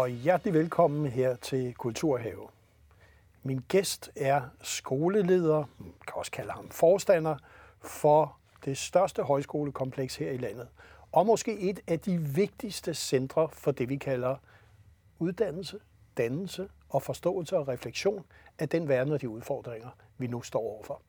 og hjertelig velkommen her til Kulturhave. Min gæst er skoleleder, man kan også kalde ham forstander, for det største højskolekompleks her i landet. Og måske et af de vigtigste centre for det, vi kalder uddannelse, dannelse og forståelse og refleksion af den verden og de udfordringer, vi nu står overfor.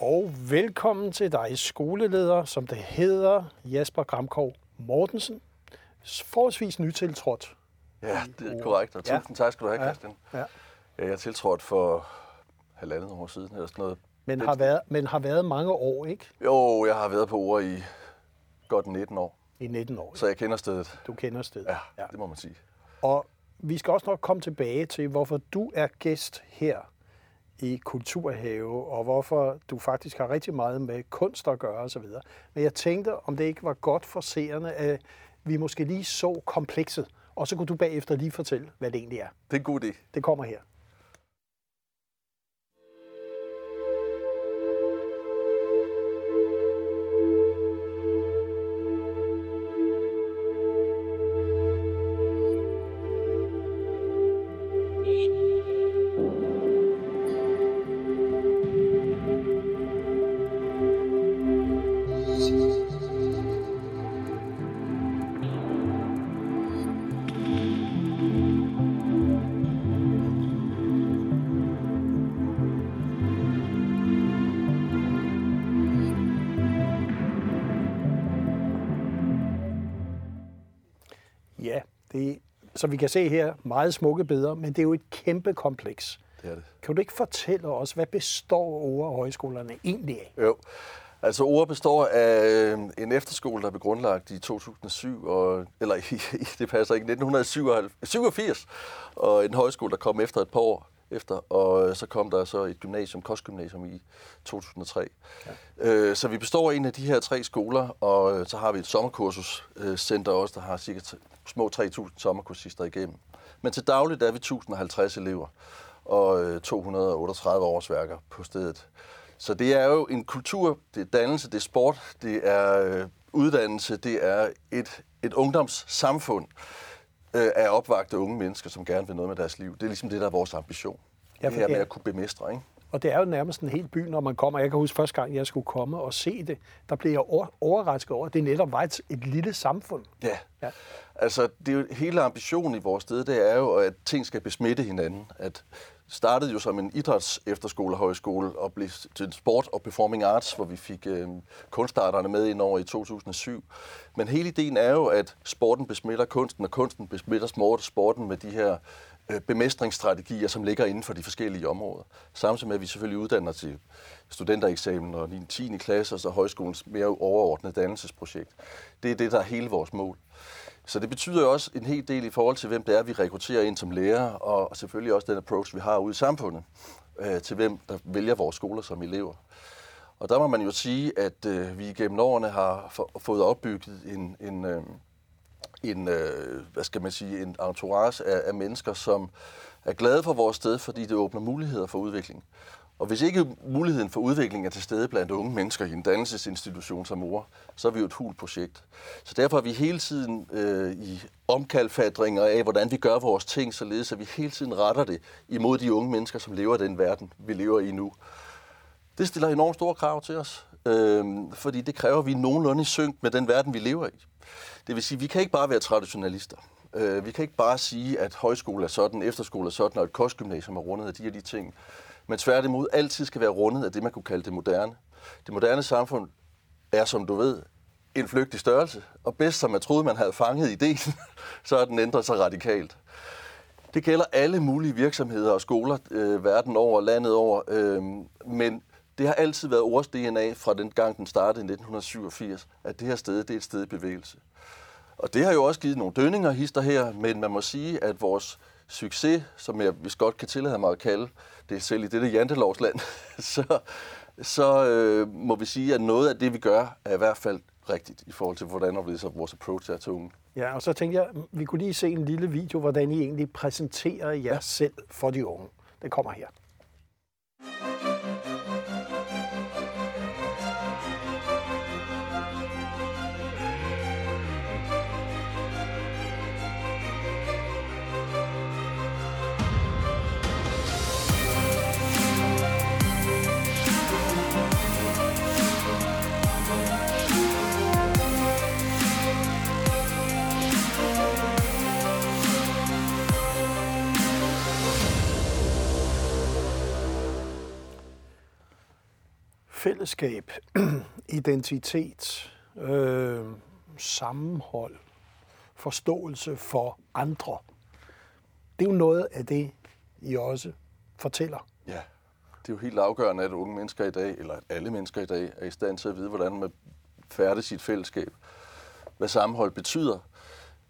Og velkommen til dig, skoleleder, som det hedder, Jasper Gramkov Mortensen. Forholdsvis nytiltrådt. Ja, det er korrekt, og tusind ja. tak skal du have, Christian. Ja. Ja. Ja, jeg tiltrådte for halvandet år siden, eller sådan noget. Men har, været, men har været mange år, ikke? Jo, jeg har været på ord i godt 19 år. I 19 år. Så jeg kender stedet. Du kender stedet. Ja, ja, det må man sige. Og vi skal også nok komme tilbage til, hvorfor du er gæst her i Kulturhave, og hvorfor du faktisk har rigtig meget med kunst at gøre osv. Men jeg tænkte, om det ikke var godt for seerne, at vi måske lige så komplekset, og så kunne du bagefter lige fortælle, hvad det egentlig er. Det er en god idé. Det kommer her. Som vi kan se her, meget smukke billeder, men det er jo et kæmpe kompleks. Det er det. Kan du ikke fortælle os, hvad består Ore Højskolerne egentlig af? Jo, altså Ore består af øh, en efterskole, der blev grundlagt i 2007, og, eller det passer ikke, 1987, og en højskole, der kom efter et par år efter, og så kom der så et gymnasium, kostgymnasium i 2003. Ja. Øh, så vi består af en af de her tre skoler, og så har vi et sommerkursuscenter også, der har cirka små 3.000 sommerkursister igennem. Men til dagligt er vi 1050 elever og 238 øh, årsværker på stedet. Så det er jo en kultur, det er dannelse, det er sport, det er øh, uddannelse, det er et, et ungdomssamfund øh, af opvagte unge mennesker, som gerne vil noget med deres liv. Det er ligesom det, der er vores ambition. Ja, det her med at kunne bemestre, ikke? Og det er jo nærmest en helt by, når man kommer. Jeg kan huske første gang, jeg skulle komme og se det, der blev jeg overrasket over, at det netop var et, et lille samfund. Ja. ja. Altså, det er jo, hele ambitionen i vores sted, det er jo, at ting skal besmitte hinanden. At startede jo som en idræts efterskole højskole og blev til sport og performing arts, hvor vi fik øh, kunstarterne med ind over i 2007. Men hele ideen er jo, at sporten besmitter kunsten, og kunsten besmitter sporten med de her øh, bemestringsstrategier, som ligger inden for de forskellige områder. Samtidig med, at vi selvfølgelig uddanner til studentereksamen og 10. klasse, og så højskolens mere overordnede dannelsesprojekt. Det er det, der er hele vores mål. Så det betyder jo også en hel del i forhold til, hvem det er, vi rekrutterer ind som lærer, og selvfølgelig også den approach, vi har ude i samfundet, øh, til hvem der vælger vores skoler som elever. Og der må man jo sige, at øh, vi gennem årene har fået opbygget en, en, øh, en øh, hvad skal man sige, en entourage af, af mennesker, som er glade for vores sted, fordi det åbner muligheder for udvikling. Og hvis ikke muligheden for udvikling er til stede blandt unge mennesker i en dannelsesinstitution som mor, så er vi jo et hul projekt. Så derfor er vi hele tiden øh, i omkalfatringer af, hvordan vi gør vores ting, således at vi hele tiden retter det imod de unge mennesker, som lever i den verden, vi lever i nu. Det stiller enormt store krav til os, øh, fordi det kræver, at vi er nogenlunde i synk med den verden, vi lever i. Det vil sige, at vi kan ikke bare være traditionalister. Øh, vi kan ikke bare sige, at højskole er sådan, efterskole er sådan, og et kostgymnasium er rundet af de her de ting men tværtimod altid skal være rundet af det, man kunne kalde det moderne. Det moderne samfund er, som du ved, en flygtig størrelse, og bedst som man troede, man havde fanget ideen, så har den ændret sig radikalt. Det gælder alle mulige virksomheder og skoler øh, verden over, landet over, øh, men det har altid været ords DNA fra den gang, den startede i 1987, at det her sted det er et sted i bevægelse. Og det har jo også givet nogle dønninger hister her, men man må sige, at vores succes, som jeg vist godt kan tillade mig at kalde det selv i dette jantelovsland, så, så øh, må vi sige, at noget af det, vi gør, er i hvert fald rigtigt i forhold til, hvordan vores approach er til unge. Ja, og så tænkte jeg, vi kunne lige se en lille video, hvordan I egentlig præsenterer jer ja. selv for de unge. Det kommer her. Fællesskab, identitet, øh, sammenhold, forståelse for andre. Det er jo noget af det, I også fortæller. Ja, det er jo helt afgørende, at unge mennesker i dag, eller alle mennesker i dag, er i stand til at vide, hvordan man færdes sit fællesskab. Hvad sammenhold betyder,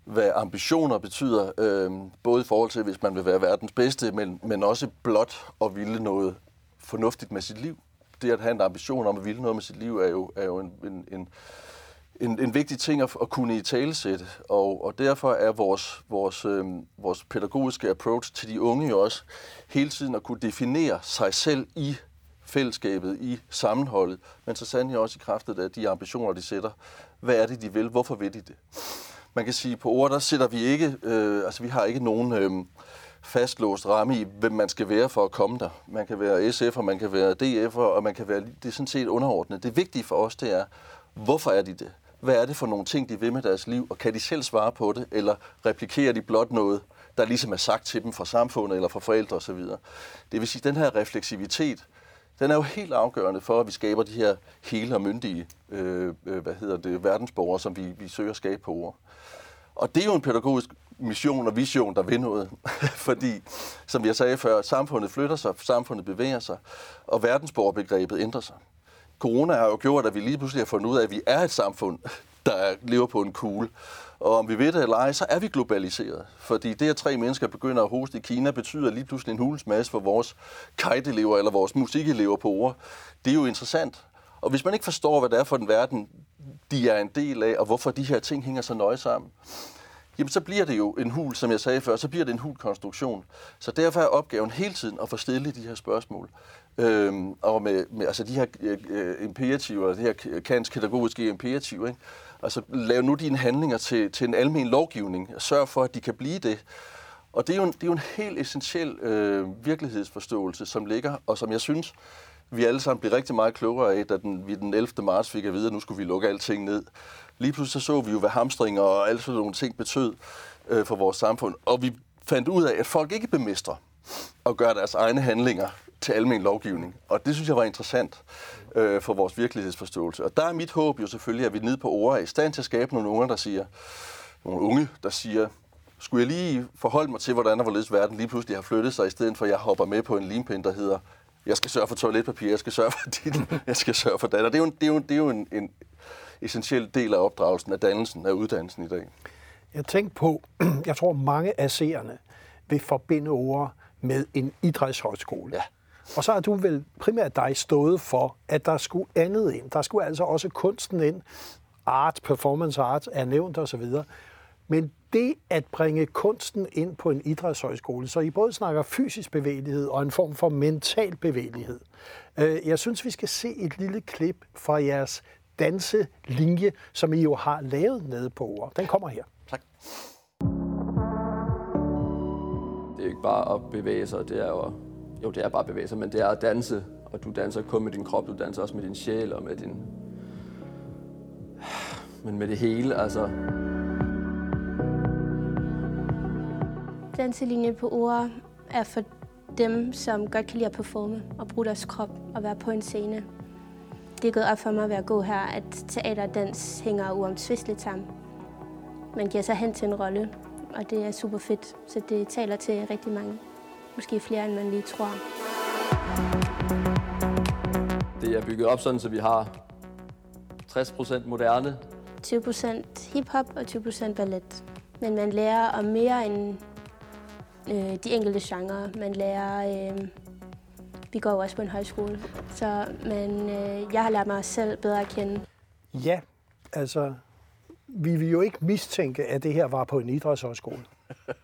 hvad ambitioner betyder, øh, både i forhold til, hvis man vil være verdens bedste, men, men også blot at ville noget fornuftigt med sit liv. Det at have en ambition om at ville noget med sit liv, er jo, er jo en, en, en, en, en vigtig ting at, at kunne i talesætte, og, og derfor er vores, vores, øh, vores pædagogiske approach til de unge jo også hele tiden at kunne definere sig selv i fællesskabet, i sammenholdet, men så sandelig også i kraftet af de ambitioner, de sætter. Hvad er det, de vil? Hvorfor vil de det? Man kan sige, på ord, der sætter vi ikke, øh, altså vi har ikke nogen øh, fastlåst ramme i, hvem man skal være for at komme der. Man kan være SF, og man kan være DF, og man kan være, det er sådan set underordnet. Det vigtige for os, det er, hvorfor er de det? Hvad er det for nogle ting, de vil med deres liv, og kan de selv svare på det, eller replikerer de blot noget, der ligesom er sagt til dem fra samfundet eller fra forældre osv. Det vil sige, at den her refleksivitet, den er jo helt afgørende for, at vi skaber de her hele og myndige øh, øh, hvad hedder det, verdensborgere, som vi, vi søger at skabe på ord. Og det er jo en pædagogisk mission og vision, der vil noget. Fordi, som jeg sagde før, samfundet flytter sig, samfundet bevæger sig, og verdensborgerbegrebet ændrer sig. Corona har jo gjort, at vi lige pludselig har fundet ud af, at vi er et samfund, der lever på en kugle. Og om vi ved det eller ej, så er vi globaliseret. Fordi det, at tre mennesker begynder at hoste i Kina, betyder lige pludselig en hulens masse for vores kajtelever eller vores musikelever på ord. Det er jo interessant. Og hvis man ikke forstår, hvad det er for den verden, de er en del af, og hvorfor de her ting hænger så nøje sammen, jamen så bliver det jo en hul, som jeg sagde før, så bliver det en hul konstruktion. Så derfor er opgaven hele tiden at få stillet de her spørgsmål. Øhm, og med, med altså de her øh, imperativer, det her kants pædagogiske imperativ, ikke? Altså lav nu dine handlinger til, til en almen lovgivning. Sørg for, at de kan blive det. Og det er jo en, det er jo en helt essentiel øh, virkelighedsforståelse, som ligger, og som jeg synes, vi alle sammen blev rigtig meget klogere af, da den, vi den 11. marts fik at vide, at nu skulle vi lukke alting ned. Lige pludselig så, så vi jo, hvad hamstringer og alle sådan nogle ting betød øh, for vores samfund. Og vi fandt ud af, at folk ikke bemestrer og gør deres egne handlinger til almen lovgivning. Og det synes jeg var interessant øh, for vores virkelighedsforståelse. Og der er mit håb jo selvfølgelig, at vi nede på ord er i stand til at skabe nogle unge, der siger, nogle unge, der siger, skulle jeg lige forholde mig til, hvordan og hvorledes verden lige pludselig har flyttet sig, i stedet for at jeg hopper med på en limpind, der hedder, jeg skal sørge for toiletpapir, jeg skal sørge for dit, jeg skal sørge for det. Og det er jo, det er jo, det er jo en, en essentiel del af opdragelsen, af dannelsen, af uddannelsen i dag. Jeg tænker på, jeg tror mange af seerne vil forbinde ord med en idrætshøjskole. Ja. Og så har du vel primært dig stået for, at der skulle andet ind. Der skulle altså også kunsten ind. Art, performance art er nævnt osv. Men det at bringe kunsten ind på en idrætshøjskole, så I både snakker fysisk bevægelighed og en form for mental bevægelighed. Øh, jeg synes, vi skal se et lille klip fra jeres danselinje, som I jo har lavet nede på ord. Den kommer her. Tak. Det er ikke bare at bevæge sig, det er jo, jo det er bare at bevæge sig, men det er at danse, og du danser kun med din krop, du danser også med din sjæl og med din... Men med det hele, altså... Danselinjen på ord er for dem, som godt kan lide at performe og bruge deres krop og være på en scene. Det er gået op for mig ved at gå her, at teater og dans hænger uomtvisteligt sammen. Man giver sig hen til en rolle, og det er super fedt. Så det taler til rigtig mange. Måske flere, end man lige tror. Det er bygget op sådan, så vi har 60% moderne, 20% hiphop og 20% ballet. Men man lærer om mere end øh, de enkelte genrer. Man lærer... Øh, vi går jo også på en højskole, så man, øh, jeg har lært mig selv bedre at kende. Ja, altså, vi vil jo ikke mistænke, at det her var på en idrætshøjskole.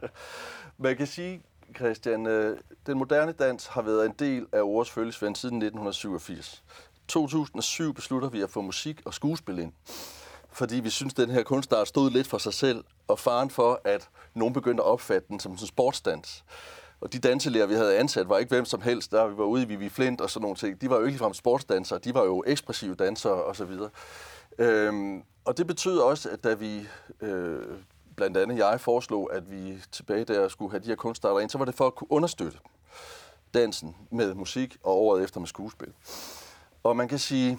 Man kan sige, Christian, øh, den moderne dans har været en del af Ores følgesvend siden 1987. 2007 beslutter vi at få musik og skuespil ind, fordi vi synes, at den her kunstart stod lidt for sig selv, og faren for, at nogen begyndte at opfatte den som en sportsdans. Og de danselærer, vi havde ansat, var ikke hvem som helst. Der vi var ude i Vivi Flint og sådan nogle ting. De var jo ikke ligefrem sportsdansere, de var jo ekspressive dansere osv. Øhm, og det betød også, at da vi, øh, blandt andet jeg, foreslog, at vi tilbage der skulle have de her kunstarter ind, så var det for at kunne understøtte dansen med musik og året efter med skuespil. Og man kan sige,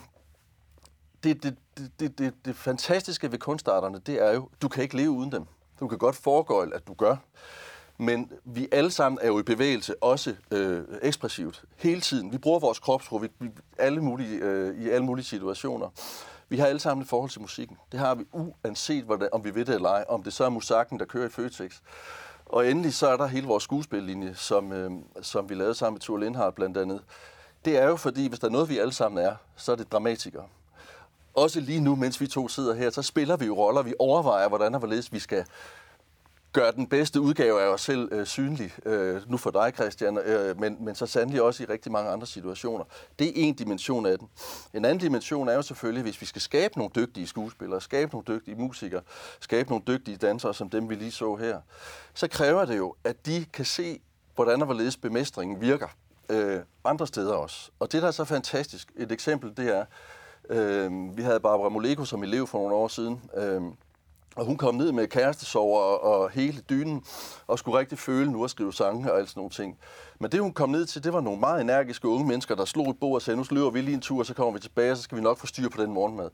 det, det, det, det, det, det fantastiske ved kunstarterne, det er jo, du kan ikke leve uden dem. Du kan godt foregøjle, at du gør. Men vi alle sammen er jo i bevægelse, også øh, ekspressivt, hele tiden. Vi bruger vores kropsprog vi, vi, alle mulige, øh, i alle mulige situationer. Vi har alle sammen et forhold til musikken. Det har vi uanset, hvordan, om vi ved det eller ej. Om det så er musakken, der kører i Føtex. Og endelig så er der hele vores skuespillinje, som, øh, som vi lavede sammen med Thor Lindhardt blandt andet. Det er jo fordi, hvis der er noget, vi alle sammen er, så er det dramatikere. Også lige nu, mens vi to sidder her, så spiller vi jo roller. Vi overvejer, hvordan og hvorledes vi skal gør den bedste udgave af os selv øh, synlig. Øh, nu for dig, Christian, øh, men, men så sandelig også i rigtig mange andre situationer. Det er en dimension af den. En anden dimension er jo selvfølgelig, hvis vi skal skabe nogle dygtige skuespillere, skabe nogle dygtige musikere, skabe nogle dygtige dansere, som dem vi lige så her, så kræver det jo, at de kan se, hvordan og hvorledes bemestringen virker øh, andre steder også. Og det, der er så fantastisk, et eksempel, det er, øh, vi havde Barbara Moleko som elev for nogle år siden, øh, og hun kom ned med kærestesover og, og hele dynen, og skulle rigtig føle nu at skrive sange og alt sådan nogle ting. Men det, hun kom ned til, det var nogle meget energiske unge mennesker, der slog i bord og sagde, nu løber vi lige en tur, og så kommer vi tilbage, og så skal vi nok få styr på den morgenmad.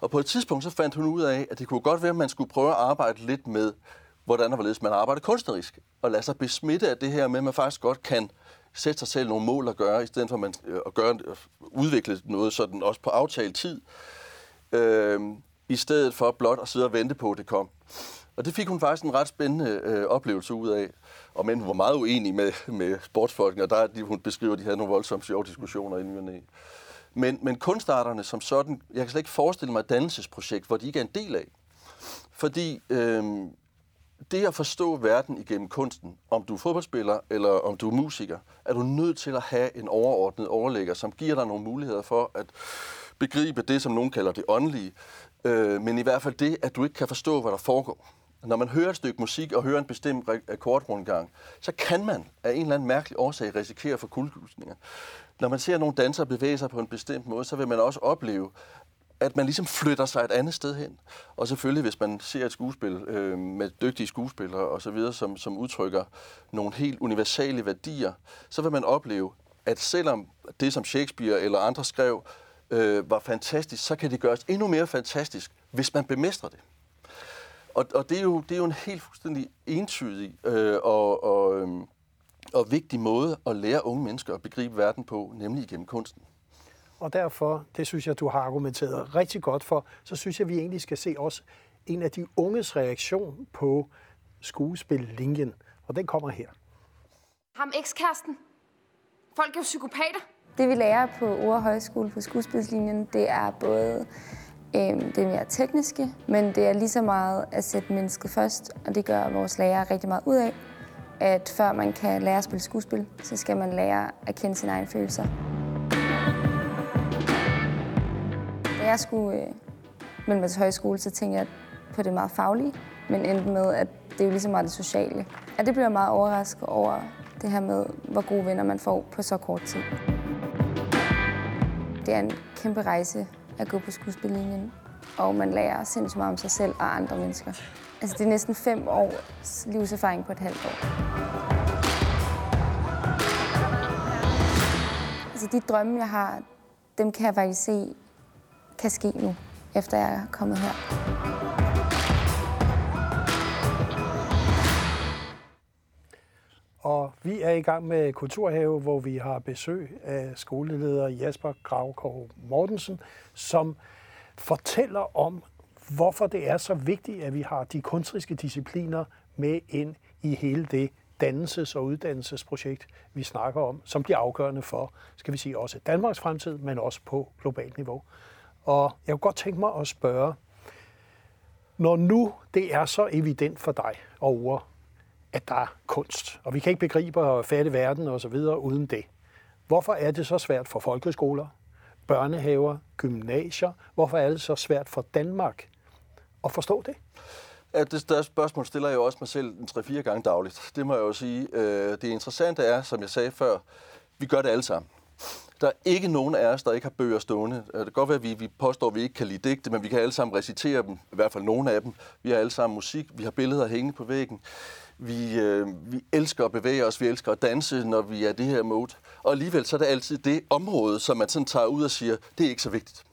Og på et tidspunkt, så fandt hun ud af, at det kunne godt være, at man skulle prøve at arbejde lidt med, hvordan og hvorledes man arbejder kunstnerisk, og lade sig besmitte af det her med, at man faktisk godt kan sætte sig selv nogle mål at gøre, i stedet for at, man, øh, at gøre, at udvikle noget sådan også på aftalt tid. Øh, i stedet for blot at sidde og vente på, at det kom. Og det fik hun faktisk en ret spændende øh, oplevelse ud af. Og men hun var meget uenig med, med sportsfolkene, og der de, hun beskriver, at de havde nogle voldsomme sjove diskussioner inden i men, men kunstarterne som sådan, jeg kan slet ikke forestille mig et dannelsesprojekt, hvor de ikke er en del af. Fordi øh, det at forstå verden igennem kunsten, om du er fodboldspiller eller om du er musiker, er du nødt til at have en overordnet overlægger, som giver dig nogle muligheder for at begribe det, som nogen kalder det åndelige, Øh, men i hvert fald det, at du ikke kan forstå, hvad der foregår. Når man hører et stykke musik og hører en bestemt akkordrundgang, så kan man af en eller anden mærkelig årsag risikere for kuldegysninger. Når man ser nogle dansere bevæge sig på en bestemt måde, så vil man også opleve, at man ligesom flytter sig et andet sted hen. Og selvfølgelig, hvis man ser et skuespil øh, med dygtige skuespillere og så videre, som, som udtrykker nogle helt universale værdier, så vil man opleve, at selvom det, som Shakespeare eller andre skrev, øh, var fantastisk, så kan det gøres endnu mere fantastisk, hvis man bemestrer det. Og, og det, er jo, det er jo en helt fuldstændig entydig øh, og, og, øh, og vigtig måde at lære unge mennesker at begribe verden på, nemlig igennem kunsten. Og derfor, det synes jeg, du har argumenteret rigtig godt for, så synes jeg, vi egentlig skal se også en af de unges reaktion på skuespillinjen. Og den kommer her. Ham ekskæresten. Folk er jo psykopater. Det vi lærer på Ure Højskole på skuespilslinjen, det er både øh, det mere tekniske, men det er lige så meget at sætte mennesket først, og det gør vores lærere rigtig meget ud af. At før man kan lære at spille skuespil, så skal man lære at kende sine egne følelser. Da jeg skulle øh, melde mig til højskole, så tænkte jeg på det meget faglige, men endte med, at det er jo lige så meget det sociale. Og det bliver meget overrasket over det her med, hvor gode venner man får på så kort tid. Det er en kæmpe rejse at gå på skuespillinjen, og man lærer sindssygt meget om sig selv og andre mennesker. Altså, det er næsten fem års livserfaring på et halvt år. Altså, de drømme, jeg har, dem kan jeg faktisk se kan ske nu, efter jeg er kommet her. Vi er i gang med Kulturhave, hvor vi har besøg af skoleleder Jasper Gravkov Mortensen, som fortæller om, hvorfor det er så vigtigt, at vi har de kunstriske discipliner med ind i hele det dannelses- og uddannelsesprojekt, vi snakker om, som bliver afgørende for, skal vi sige, også Danmarks fremtid, men også på globalt niveau. Og jeg kunne godt tænke mig at spørge, når nu det er så evident for dig og at der er kunst, og vi kan ikke begribe og fatte verden og så videre uden det. Hvorfor er det så svært for folkeskoler, børnehaver, gymnasier? Hvorfor er det så svært for Danmark at forstå det? Ja, det største spørgsmål stiller jeg jo også mig selv en 3-4 gange dagligt. Det må jeg jo sige. Øh, det interessante er, som jeg sagde før, vi gør det alle sammen. Der er ikke nogen af os, der ikke har bøger stående. Øh, det kan godt være, at vi, vi påstår, at vi ikke kan lide digte, men vi kan alle sammen recitere dem, i hvert fald nogle af dem. Vi har alle sammen musik, vi har billeder hængende på væggen. Vi, øh, vi elsker at bevæge os, vi elsker at danse, når vi er det her mode. Og alligevel så er det altid det område, som man sådan tager ud og siger, det er ikke så vigtigt.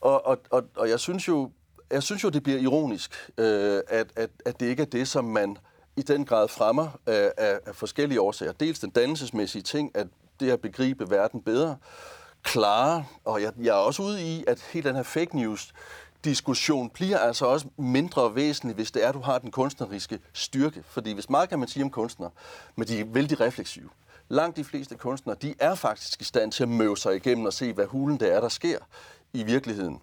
Og, og, og, og jeg synes jo, jeg synes jo, det bliver ironisk, øh, at, at, at det ikke er det, som man i den grad fremmer øh, af, af forskellige årsager. Dels den dannelsesmæssige ting, at det at begribe verden bedre, klare, og jeg, jeg er også ude i, at hele den her fake news diskussion bliver altså også mindre væsentlig, hvis det er, at du har den kunstneriske styrke. Fordi hvis meget kan man sige om kunstnere, men de er vældig refleksive. Langt de fleste kunstnere, de er faktisk i stand til at møve sig igennem og se, hvad hulen det er, der sker i virkeligheden.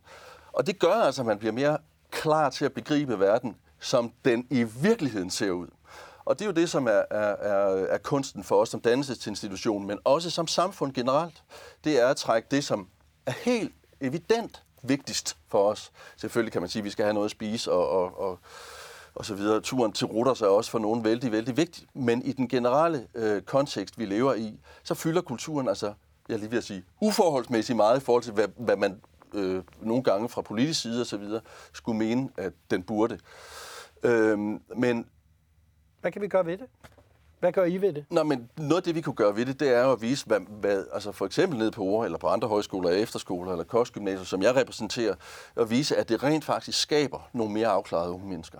Og det gør altså, at man bliver mere klar til at begribe verden, som den i virkeligheden ser ud. Og det er jo det, som er, er, er, er kunsten for os som dannelsesinstitution, men også som samfund generelt. Det er at trække det, som er helt evident vigtigst for os. Selvfølgelig kan man sige, at vi skal have noget at spise og, og, og, og så videre. Turen til Ruders er også for nogen vældig, vældig vigtig. Men i den generelle øh, kontekst, vi lever i, så fylder kulturen altså, jeg lige vil sige, uforholdsmæssigt meget i forhold til, hvad, hvad man øh, nogle gange fra politisk side og så videre skulle mene, at den burde. Øh, men hvad kan vi gøre ved det? Hvad gør I ved det? Nå, men noget af det, vi kunne gøre ved det, det er at vise, hvad, hvad altså for eksempel nede på Ore, eller på andre højskoler, efterskoler, eller kostgymnasier, som jeg repræsenterer, at vise, at det rent faktisk skaber nogle mere afklarede unge mennesker.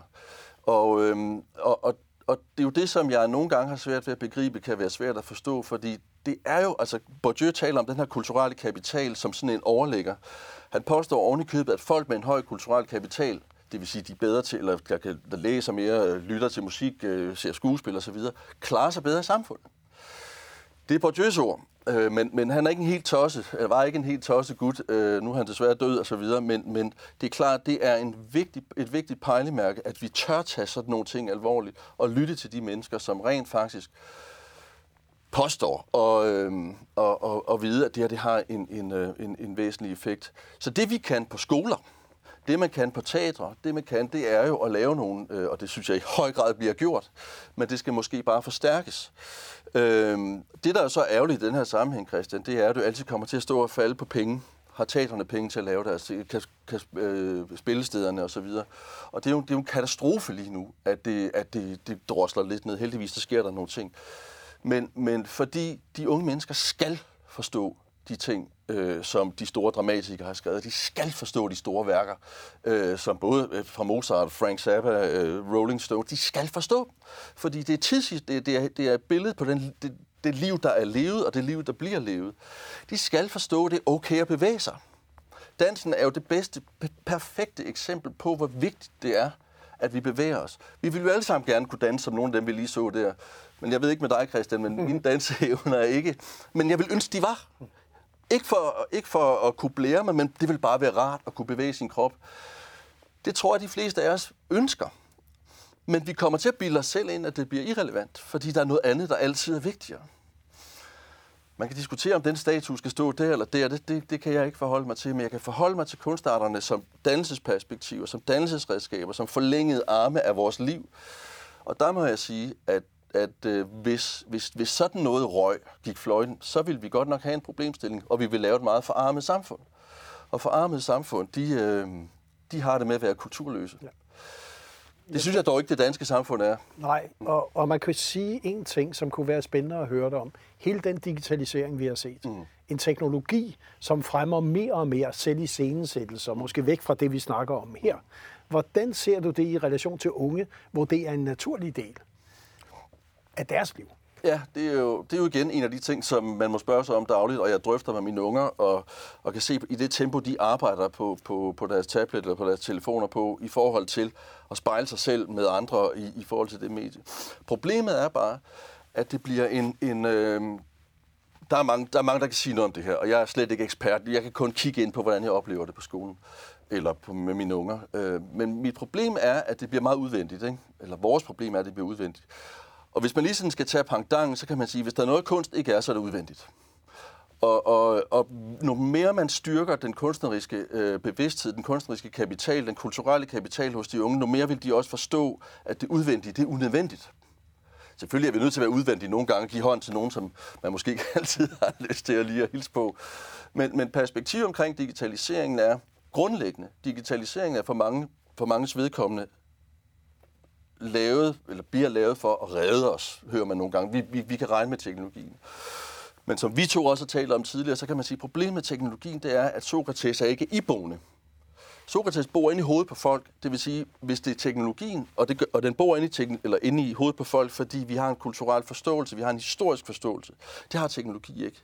Og, øhm, og, og, og det er jo det, som jeg nogle gange har svært ved at begribe, kan være svært at forstå, fordi det er jo, altså Bourdieu taler om den her kulturelle kapital som sådan en overlægger. Han påstår ovenikøbet, at folk med en høj kulturel kapital det vil sige, de er bedre til, eller der, kan, der læser mere, lytter til musik, øh, ser skuespil osv., klarer sig bedre i samfundet. Det er Bourdieu's ord, øh, men, men han er ikke en helt tosset, eller var ikke en helt tosset gut, øh, nu er han desværre død og så videre, men, men det er klart, det er en vigtig, et vigtigt pejlemærke, at vi tør tage sådan nogle ting alvorligt, og lytte til de mennesker, som rent faktisk påstår og, øh, og, og, og vide, at det her det har en, en, øh, en, en væsentlig effekt. Så det vi kan på skoler, det, man kan på teatre, det man kan, det er jo at lave nogle, øh, og det synes jeg i høj grad bliver gjort, men det skal måske bare forstærkes. Øh, det, der er så ærgerligt i den her sammenhæng, Christian, det er, at du altid kommer til at stå og falde på penge. Har teaterne penge til at lave deres, øh, kan, kan, øh, spillestederne osv. Og, og det er, jo, det er jo en katastrofe lige nu, at det, at det, det drosler lidt ned. Heldigvis, der sker der nogle ting. Men, men fordi de unge mennesker skal forstå de ting, øh, som de store dramatikere har skrevet. De skal forstå de store værker, øh, som både øh, fra Mozart, Frank Zappa, øh, Rolling Stone, de skal forstå. Fordi det er, tids, det, det er, det er et billede på den, det, det liv, der er levet, og det liv, der bliver levet. De skal forstå, at det er okay at bevæge sig. Dansen er jo det bedste, perfekte eksempel på, hvor vigtigt det er, at vi bevæger os. Vi vil jo alle sammen gerne kunne danse, som nogle af dem, vi lige så der. Men jeg ved ikke med dig, Christian, men mine danseevner er ikke... Men jeg vil ønske, de var. Ikke for, ikke for at kunne blære mig, men det vil bare være rart at kunne bevæge sin krop. Det tror jeg, de fleste af os ønsker. Men vi kommer til at bilde os selv ind, at det bliver irrelevant, fordi der er noget andet, der altid er vigtigere. Man kan diskutere, om den statue skal stå der eller der. Det, det, det kan jeg ikke forholde mig til, men jeg kan forholde mig til kunstarterne som dannelsesperspektiver, som dannelsesredskaber, som forlængede arme af vores liv. Og der må jeg sige, at at øh, hvis, hvis, hvis sådan noget røg gik fløjten, så ville vi godt nok have en problemstilling, og vi vil lave et meget forarmet samfund. Og forarmet samfund, de, øh, de har det med at være kulturløse. Ja. Det synes jeg dog ikke, det danske samfund er. Nej, og, og man kan sige en ting, som kunne være spændende at høre dig om. Hele den digitalisering, vi har set. Mm. En teknologi, som fremmer mere og mere selv i scenesættelser, måske væk fra det, vi snakker om her. Hvordan ser du det i relation til unge, hvor det er en naturlig del? Af deres liv. Ja, det er, jo, det er jo igen en af de ting, som man må spørge sig om dagligt, og jeg drøfter med mine unger, og, og kan se i det tempo, de arbejder på, på, på deres tablet eller på deres telefoner på, i forhold til at spejle sig selv med andre i, i forhold til det medie. Problemet er bare, at det bliver en... en øh, der er, mange, der er mange, der kan sige noget om det her, og jeg er slet ikke ekspert. Jeg kan kun kigge ind på, hvordan jeg oplever det på skolen eller på, med mine unger. Øh, men mit problem er, at det bliver meget udvendigt. Ikke? Eller vores problem er, at det bliver udvendigt. Og hvis man lige sådan skal tage pangdangen, så kan man sige, at hvis der er noget kunst ikke er, så er det udvendigt. Og, og, og nu mere man styrker den kunstneriske øh, bevidsthed, den kunstneriske kapital, den kulturelle kapital hos de unge, nu mere vil de også forstå, at det udvendige, det er unødvendigt. Selvfølgelig er vi nødt til at være udvendige nogle gange, give hånd til nogen, som man måske ikke altid har lyst til at lige at hilse på. Men, men perspektiv omkring digitaliseringen er grundlæggende. Digitaliseringen er for mange for manges vedkommende lavet, eller bliver lavet for at redde os, hører man nogle gange. Vi, vi, vi kan regne med teknologien. Men som vi to også har talt om tidligere, så kan man sige, at problemet med teknologien, det er, at Sokrates er ikke iboende. Sokrates bor inde i hovedet på folk, det vil sige, hvis det er teknologien, og, det, og den bor inde i, eller inde i hovedet på folk, fordi vi har en kulturel forståelse, vi har en historisk forståelse. Det har teknologi ikke.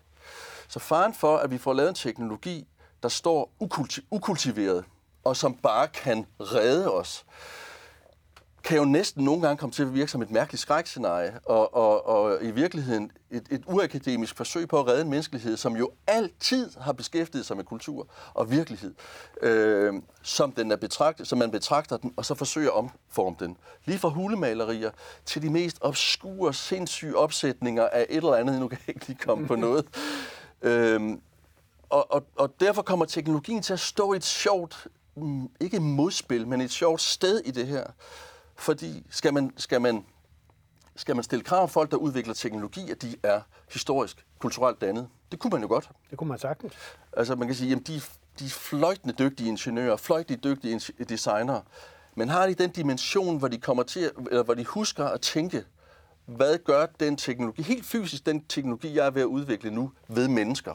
Så faren for, at vi får lavet en teknologi, der står ukulti- ukultiveret, og som bare kan redde os, kan jo næsten nogle gange komme til at virke som et mærkeligt skrækscenarie, og, og, og i virkeligheden et, et uakademisk forsøg på at redde en menneskelighed, som jo altid har beskæftiget sig med kultur og virkelighed, øh, som, den er betragtet, som man betragter den, og så forsøger at omforme den. Lige fra hulemalerier til de mest obskure, sindssyge opsætninger af et eller andet, nu kan jeg ikke lige komme på noget. Øh, og, og, og derfor kommer teknologien til at stå i et sjovt, mm, ikke modspil, men et sjovt sted i det her. Fordi skal man, skal man, skal man stille krav folk, der udvikler teknologi, at de er historisk, kulturelt dannet? Det kunne man jo godt. Det kunne man sagtens. Altså man kan sige, at de, de er fløjtende dygtige ingeniører, fløjtende dygtige designere, men har de den dimension, hvor de kommer til, eller hvor de husker at tænke, hvad gør den teknologi, helt fysisk den teknologi, jeg er ved at udvikle nu, ved mennesker?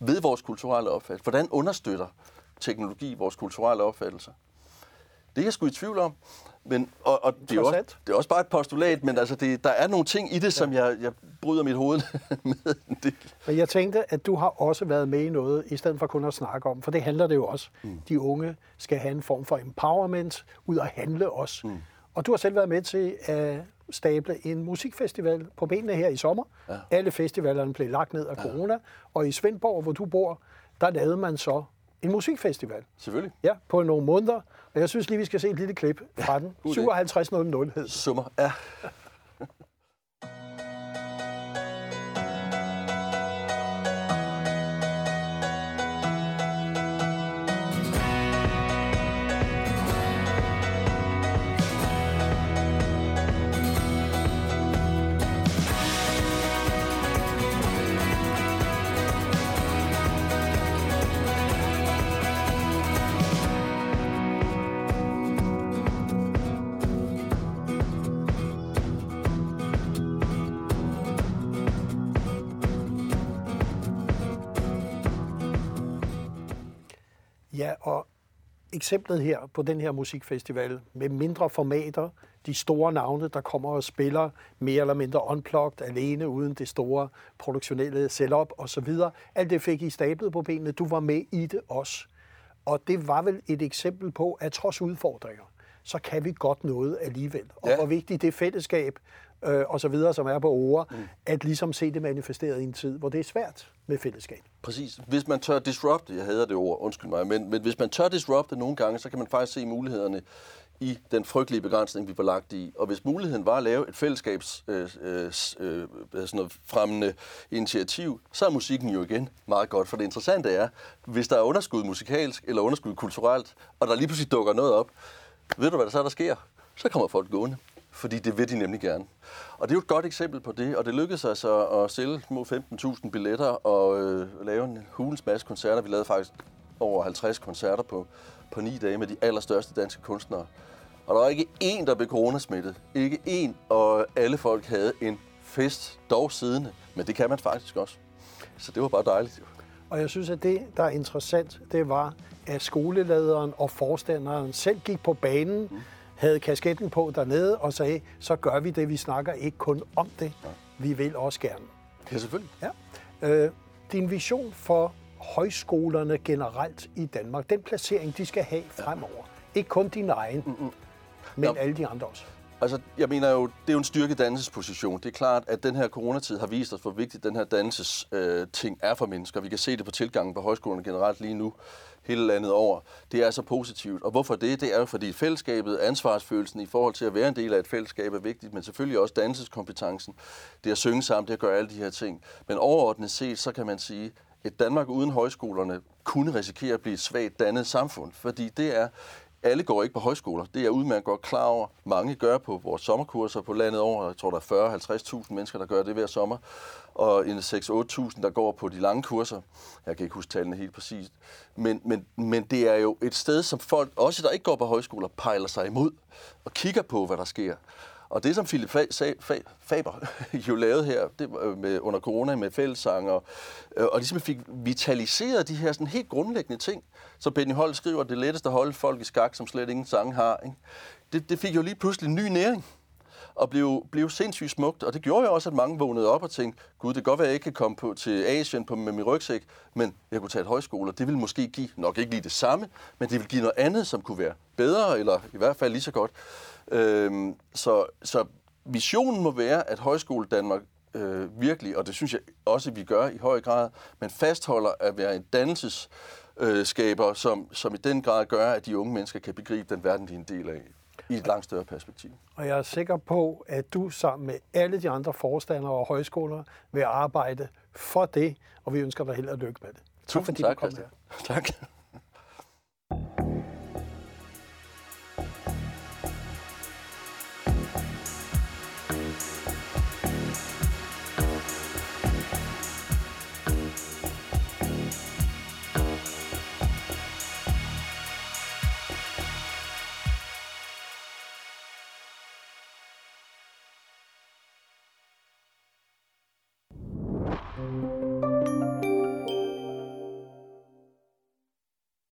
ved vores kulturelle opfattelse. Hvordan understøtter teknologi vores kulturelle opfattelse? Det er jeg sgu i tvivl om. Men, og, og det, er også, det er også bare et postulat, men altså det, der er nogle ting i det, som jeg, jeg bryder mit hoved med. Det. Men jeg tænkte, at du har også været med i noget, i stedet for kun at snakke om, for det handler det jo også. Mm. De unge skal have en form for empowerment, ud at handle os. Mm. Og du har selv været med til at stable en musikfestival på benene her i sommer. Ja. Alle festivalerne blev lagt ned af ja. corona, og i Svendborg, hvor du bor, der lavede man så en musikfestival. Selvfølgelig. Ja, på nogle måneder. Og jeg synes lige, vi skal se et lille klip fra den. 5700 hed Summer, ja. Eksemplet her på den her musikfestival med mindre formater, de store navne, der kommer og spiller mere eller mindre unplugged, alene uden det store produktionelle setup osv. Alt det fik I stablet på benene. Du var med i det også. Og det var vel et eksempel på, at trods udfordringer, så kan vi godt noget alligevel. Og ja. hvor vigtigt det fællesskab øh, og så videre, som er på ord, mm. at ligesom se det manifesteret i en tid, hvor det er svært med fællesskab. Præcis. Hvis man tør disrupte, jeg hader det ord, undskyld mig, men, men hvis man tør disrupte nogle gange, så kan man faktisk se mulighederne i den frygtelige begrænsning, vi var lagt i. Og hvis muligheden var at lave et fællesskabs øh, øh, øh sådan noget fremmende initiativ, så er musikken jo igen meget godt. For det interessante er, hvis der er underskud musikalsk eller underskud kulturelt, og der lige pludselig dukker noget op, ved du, hvad der så er, der sker? Så kommer folk gående fordi det vil de nemlig gerne. Og det er jo et godt eksempel på det, og det lykkedes altså at sælge små 15.000 billetter og øh, lave en hulens masse koncerter. Vi lavede faktisk over 50 koncerter på, på ni dage med de allerstørste danske kunstnere. Og der var ikke én, der blev coronasmittet. Ikke én, og alle folk havde en fest, dog siddende. Men det kan man faktisk også. Så det var bare dejligt. Og jeg synes, at det, der er interessant, det var, at skolelederen og forstanderen selv gik på banen, mm havde kasketten på dernede og sagde, så gør vi det, vi snakker ikke kun om det, vi vil også gerne. Ja, selvfølgelig. Ja. Øh, din vision for højskolerne generelt i Danmark, den placering, de skal have fremover. Ikke kun din egen, Mm-mm. men ja. alle de andre også. Altså, jeg mener jo, det er jo en styrke dannelsesposition. Det er klart, at den her coronatid har vist os, hvor vigtigt den her dannelses øh, ting er for mennesker. Vi kan se det på tilgangen på højskolerne generelt lige nu hele landet over. Det er så positivt. Og hvorfor det? Det er jo, fordi fællesskabet, ansvarsfølelsen i forhold til at være en del af et fællesskab er vigtigt, men selvfølgelig også danseskompetencen, Det at synge sammen, det at gøre alle de her ting. Men overordnet set, så kan man sige, et Danmark uden højskolerne kunne risikere at blive et svagt dannet samfund, fordi det er alle går ikke på højskoler. Det er jeg udmærket godt klar over. Mange gør på vores sommerkurser på landet over. Jeg tror, der er 40-50.000 mennesker, der gør det hver sommer. Og en 6-8.000, der går på de lange kurser. Jeg kan ikke huske tallene helt præcist. Men, men, men det er jo et sted, som folk, også der ikke går på højskoler, pejler sig imod og kigger på, hvad der sker. Og det, som Philip Faber jo lavede her det var øh, med, under corona med fællesang, øh, og, og ligesom fik vitaliseret de her sådan helt grundlæggende ting, så Benny Holt skriver, det letteste at holde folk i skak, som slet ingen sang har. Ikke? Det, det fik jo lige pludselig ny næring og blev, blev sindssygt smukt. Og det gjorde jo også, at mange vågnede op og tænkte, gud, det kan godt være, at jeg ikke kan komme på, til Asien på, med min rygsæk, men jeg kunne tage et højskole, og det ville måske give, nok ikke lige det samme, men det ville give noget andet, som kunne være bedre, eller i hvert fald lige så godt. Øhm, så, så visionen må være, at Højskole Danmark øh, virkelig, og det synes jeg også, vi gør i høj grad, men fastholder at være en dannelsesskaber, som, som i den grad gør, at de unge mennesker kan begribe den verden, de er en del af i et langt større perspektiv. Og jeg er sikker på, at du sammen med alle de andre forstandere og højskoler vil arbejde for det, og vi ønsker dig held og lykke med det. Tak fordi tak, du kom her. Tak.